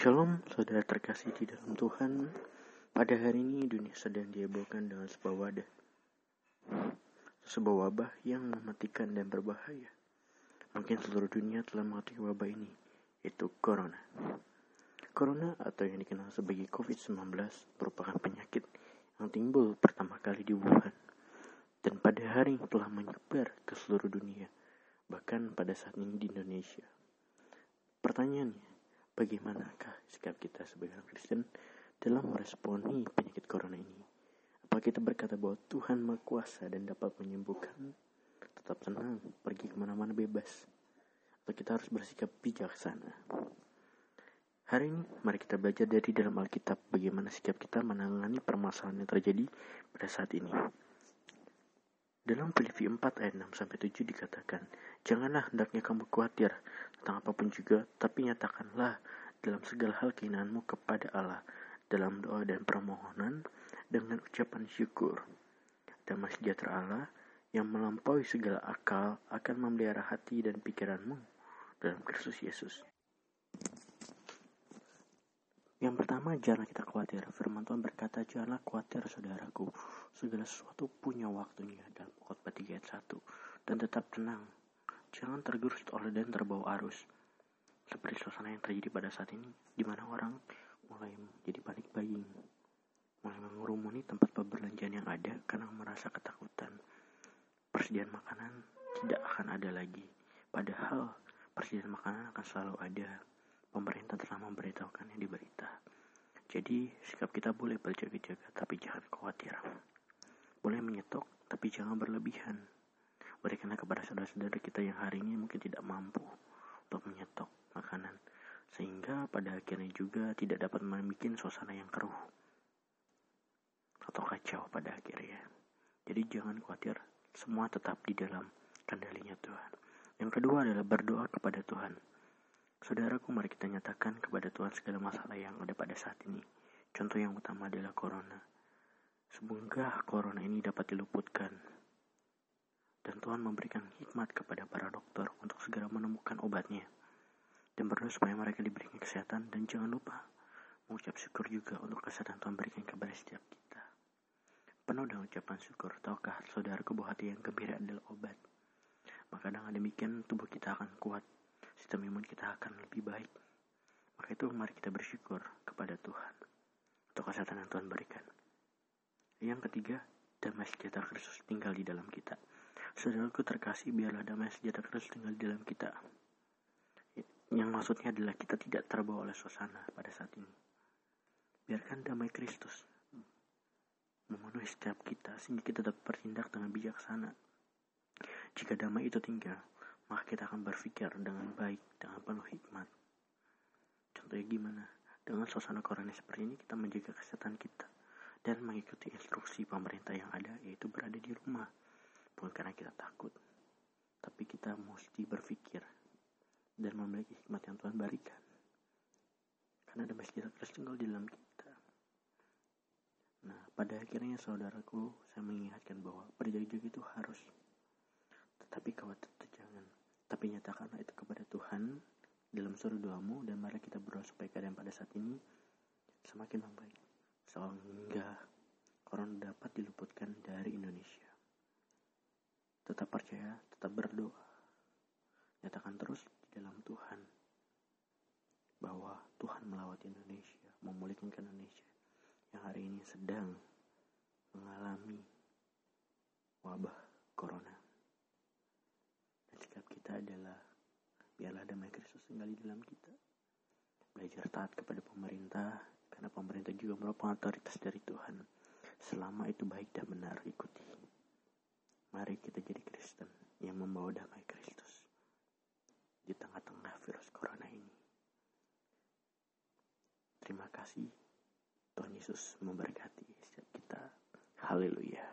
Shalom, saudara terkasih di dalam Tuhan. Pada hari ini dunia sedang dihebohkan dengan sebuah wadah. Sebuah wabah yang mematikan dan berbahaya. Mungkin seluruh dunia telah mengetahui wabah ini, yaitu Corona. Corona atau yang dikenal sebagai COVID-19 merupakan penyakit yang timbul pertama kali di Wuhan. Dan pada hari telah menyebar ke seluruh dunia, bahkan pada saat ini di Indonesia. Pertanyaannya, bagaimanakah sikap kita sebagai orang Kristen dalam meresponi penyakit corona ini? Apa kita berkata bahwa Tuhan Maha Kuasa dan dapat menyembuhkan? Tetap tenang, pergi ke mana-mana bebas. Atau kita harus bersikap bijaksana? Hari ini, mari kita belajar dari dalam Alkitab bagaimana sikap kita menangani permasalahan yang terjadi pada saat ini. Dalam Filipi 4 ayat 6 sampai 7 dikatakan, Janganlah hendaknya kamu khawatir tentang apa pun juga, tapi nyatakanlah dalam segala hal keinginanmu kepada Allah dalam doa dan permohonan dengan ucapan syukur. Damai sejahtera Allah yang melampaui segala akal akan memelihara hati dan pikiranmu dalam Kristus Yesus. Yang pertama, jangan kita khawatir. Firman Tuhan berkata, janganlah khawatir saudaraku. Segala sesuatu punya waktunya dalam khotbah 3 ayat 1. Dan tetap tenang. Jangan tergerus oleh dan terbawa arus. Seperti suasana yang terjadi pada saat ini, di mana orang mulai jadi panik buying. Mulai mengurumuni tempat perbelanjaan yang ada karena merasa ketakutan. Persediaan makanan tidak akan ada lagi. Padahal persediaan makanan akan selalu ada pemerintah telah memberitahukannya di berita. Jadi, sikap kita boleh berjaga-jaga, tapi jangan khawatir. Boleh menyetok, tapi jangan berlebihan. Berikanlah kepada saudara-saudara kita yang hari ini mungkin tidak mampu untuk menyetok makanan, sehingga pada akhirnya juga tidak dapat membuat suasana yang keruh atau kacau pada akhirnya. Jadi jangan khawatir, semua tetap di dalam kendalinya Tuhan. Yang kedua adalah berdoa kepada Tuhan. Saudaraku, mari kita nyatakan kepada Tuhan segala masalah yang ada pada saat ini. Contoh yang utama adalah corona. Semoga corona ini dapat diluputkan. Dan Tuhan memberikan hikmat kepada para dokter untuk segera menemukan obatnya. Dan berdoa supaya mereka diberikan kesehatan dan jangan lupa mengucap syukur juga untuk kesehatan Tuhan berikan kepada setiap kita. Penuh dengan ucapan syukur, tahukah saudaraku bahwa hati yang gembira adalah obat. Maka dengan demikian tubuh kita akan kuat sistem imun kita akan lebih baik. Maka itu mari kita bersyukur kepada Tuhan untuk kesehatan yang Tuhan berikan. Yang ketiga, damai sejahtera Kristus tinggal di dalam kita. Saudaraku terkasih, biarlah damai sejahtera Kristus tinggal di dalam kita. Yang maksudnya adalah kita tidak terbawa oleh suasana pada saat ini. Biarkan damai Kristus memenuhi setiap kita sehingga kita dapat bertindak dengan bijaksana. Jika damai itu tinggal, maka kita akan berpikir dengan baik, dengan penuh hikmat. Contohnya gimana? Dengan suasana corona seperti ini, kita menjaga kesehatan kita dan mengikuti instruksi pemerintah yang ada, yaitu berada di rumah. Bukan karena kita takut, tapi kita mesti berpikir dan memiliki hikmat yang Tuhan berikan. Karena ada masjid tinggal di dalam kita. Nah, pada akhirnya saudaraku, saya mengingatkan bahwa berjaga-jaga itu harus. Tetapi khawatir jangan tapi nyatakanlah itu kepada Tuhan dalam suruh doamu dan mari kita berdoa supaya keadaan pada saat ini semakin membaik. Sehingga corona dapat diluputkan dari Indonesia. Tetap percaya, tetap berdoa. Nyatakan terus di dalam Tuhan bahwa Tuhan melawat Indonesia, memulihkan Indonesia yang hari ini sedang mengalami wabah corona sikap kita adalah biarlah damai Kristus tinggal di dalam kita. Belajar taat kepada pemerintah, karena pemerintah juga merupakan otoritas dari Tuhan. Selama itu baik dan benar, ikuti. Mari kita jadi Kristen yang membawa damai Kristus di tengah-tengah virus corona ini. Terima kasih. Tuhan Yesus memberkati setiap kita. Haleluya.